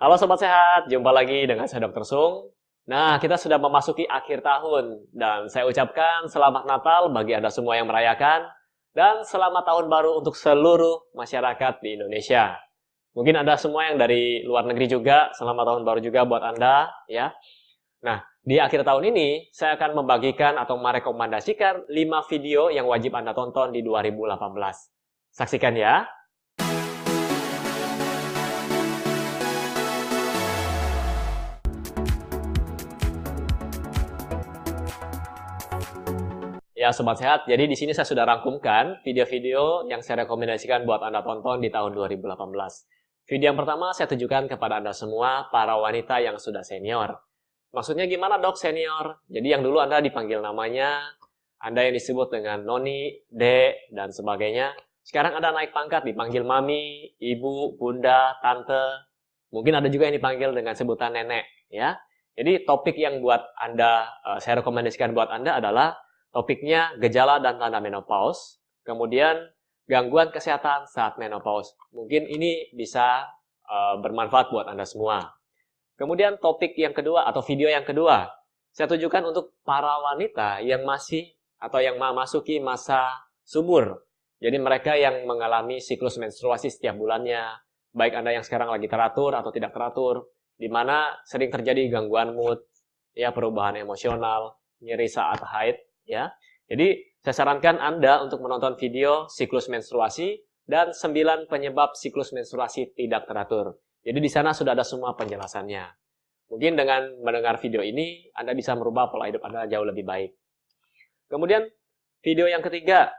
Halo Sobat Sehat, jumpa lagi dengan saya Dr. Sung. Nah, kita sudah memasuki akhir tahun dan saya ucapkan selamat Natal bagi Anda semua yang merayakan dan selamat tahun baru untuk seluruh masyarakat di Indonesia. Mungkin Anda semua yang dari luar negeri juga, selamat tahun baru juga buat Anda ya. Nah, di akhir tahun ini saya akan membagikan atau merekomendasikan 5 video yang wajib Anda tonton di 2018. Saksikan ya. Ya Sobat Sehat, jadi di sini saya sudah rangkumkan video-video yang saya rekomendasikan buat Anda tonton di tahun 2018. Video yang pertama saya tujukan kepada Anda semua, para wanita yang sudah senior. Maksudnya gimana dok senior? Jadi yang dulu Anda dipanggil namanya, Anda yang disebut dengan Noni, Dek, dan sebagainya. Sekarang Anda naik pangkat dipanggil Mami, Ibu, Bunda, Tante. Mungkin ada juga yang dipanggil dengan sebutan Nenek. ya. Jadi topik yang buat Anda, eh, saya rekomendasikan buat Anda adalah Topiknya gejala dan tanda menopause, kemudian gangguan kesehatan saat menopause. Mungkin ini bisa uh, bermanfaat buat Anda semua. Kemudian topik yang kedua atau video yang kedua, saya tujukan untuk para wanita yang masih atau yang memasuki masa subur. Jadi mereka yang mengalami siklus menstruasi setiap bulannya, baik Anda yang sekarang lagi teratur atau tidak teratur, di mana sering terjadi gangguan mood, ya perubahan emosional, nyeri saat haid, ya. Jadi saya sarankan Anda untuk menonton video siklus menstruasi dan 9 penyebab siklus menstruasi tidak teratur. Jadi di sana sudah ada semua penjelasannya. Mungkin dengan mendengar video ini, Anda bisa merubah pola hidup Anda jauh lebih baik. Kemudian video yang ketiga.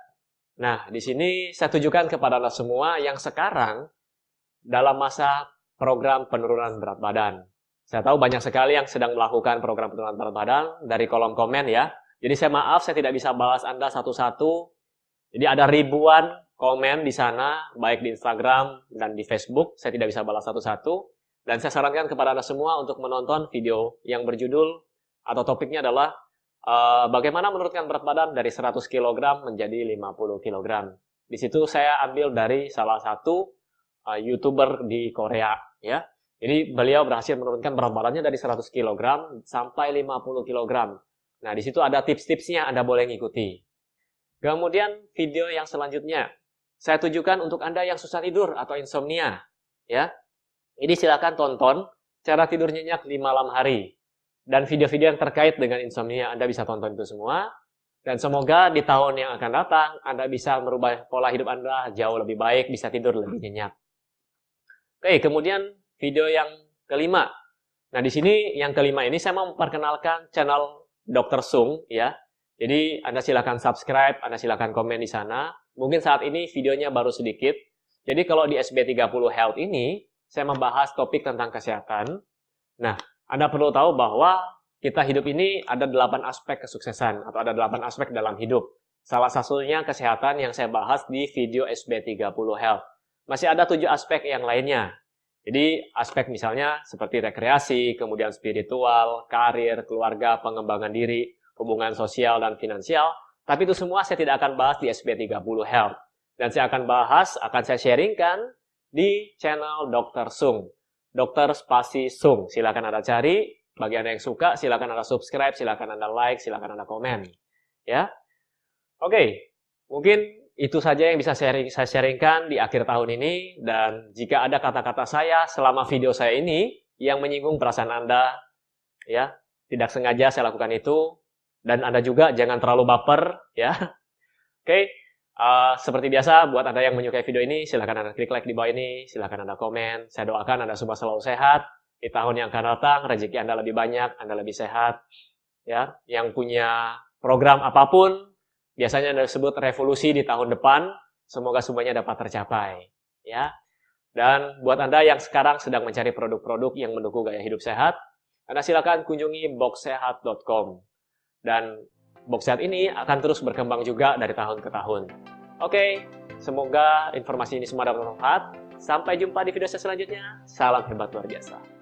Nah, di sini saya tujukan kepada Anda semua yang sekarang dalam masa program penurunan berat badan. Saya tahu banyak sekali yang sedang melakukan program penurunan berat badan dari kolom komen ya. Jadi saya maaf, saya tidak bisa balas Anda satu-satu. Jadi ada ribuan komen di sana, baik di Instagram dan di Facebook. Saya tidak bisa balas satu-satu. Dan saya sarankan kepada Anda semua untuk menonton video yang berjudul atau topiknya adalah uh, bagaimana menurunkan berat badan dari 100 kg menjadi 50 kg. Di situ saya ambil dari salah satu uh, YouTuber di Korea, ya. Jadi beliau berhasil menurunkan berat badannya dari 100 kg sampai 50 kg. Nah, di situ ada tips-tipsnya Anda boleh ngikuti. Kemudian video yang selanjutnya, saya tujukan untuk Anda yang susah tidur atau insomnia. Ya, Ini silakan tonton cara tidur nyenyak di malam hari. Dan video-video yang terkait dengan insomnia Anda bisa tonton itu semua. Dan semoga di tahun yang akan datang Anda bisa merubah pola hidup Anda jauh lebih baik, bisa tidur lebih nyenyak. Oke, kemudian video yang kelima. Nah, di sini yang kelima ini saya mau memperkenalkan channel Dr. Sung ya. Jadi Anda silakan subscribe, Anda silakan komen di sana. Mungkin saat ini videonya baru sedikit. Jadi kalau di SB30 Health ini, saya membahas topik tentang kesehatan. Nah, Anda perlu tahu bahwa kita hidup ini ada delapan aspek kesuksesan atau ada delapan aspek dalam hidup. Salah satunya kesehatan yang saya bahas di video SB30 Health. Masih ada tujuh aspek yang lainnya. Jadi aspek misalnya seperti rekreasi, kemudian spiritual, karir, keluarga, pengembangan diri, hubungan sosial dan finansial. Tapi itu semua saya tidak akan bahas di SB30 Health. Dan saya akan bahas, akan saya sharingkan di channel Dr. Sung. Dr. Spasi Sung. Silakan Anda cari. Bagi Anda yang suka, silakan Anda subscribe, silakan Anda like, silakan Anda komen. Ya. Oke, mungkin itu saja yang bisa sharing, saya sharingkan di akhir tahun ini. Dan jika ada kata-kata saya selama video saya ini yang menyinggung perasaan Anda, ya tidak sengaja saya lakukan itu. Dan Anda juga jangan terlalu baper, ya. Oke, okay. uh, seperti biasa buat Anda yang menyukai video ini, silahkan Anda klik like di bawah ini, silahkan Anda komen. Saya doakan Anda semua selalu sehat. Di tahun yang akan datang, rezeki Anda lebih banyak, Anda lebih sehat. Ya, yang punya program apa pun, biasanya disebut revolusi di tahun depan. Semoga semuanya dapat tercapai. Ya. Dan buat Anda yang sekarang sedang mencari produk-produk yang mendukung gaya hidup sehat, Anda silakan kunjungi boxsehat.com. Dan box sehat ini akan terus berkembang juga dari tahun ke tahun. Oke, semoga informasi ini semua dapat bermanfaat. Sampai jumpa di video saya selanjutnya. Salam hebat luar biasa.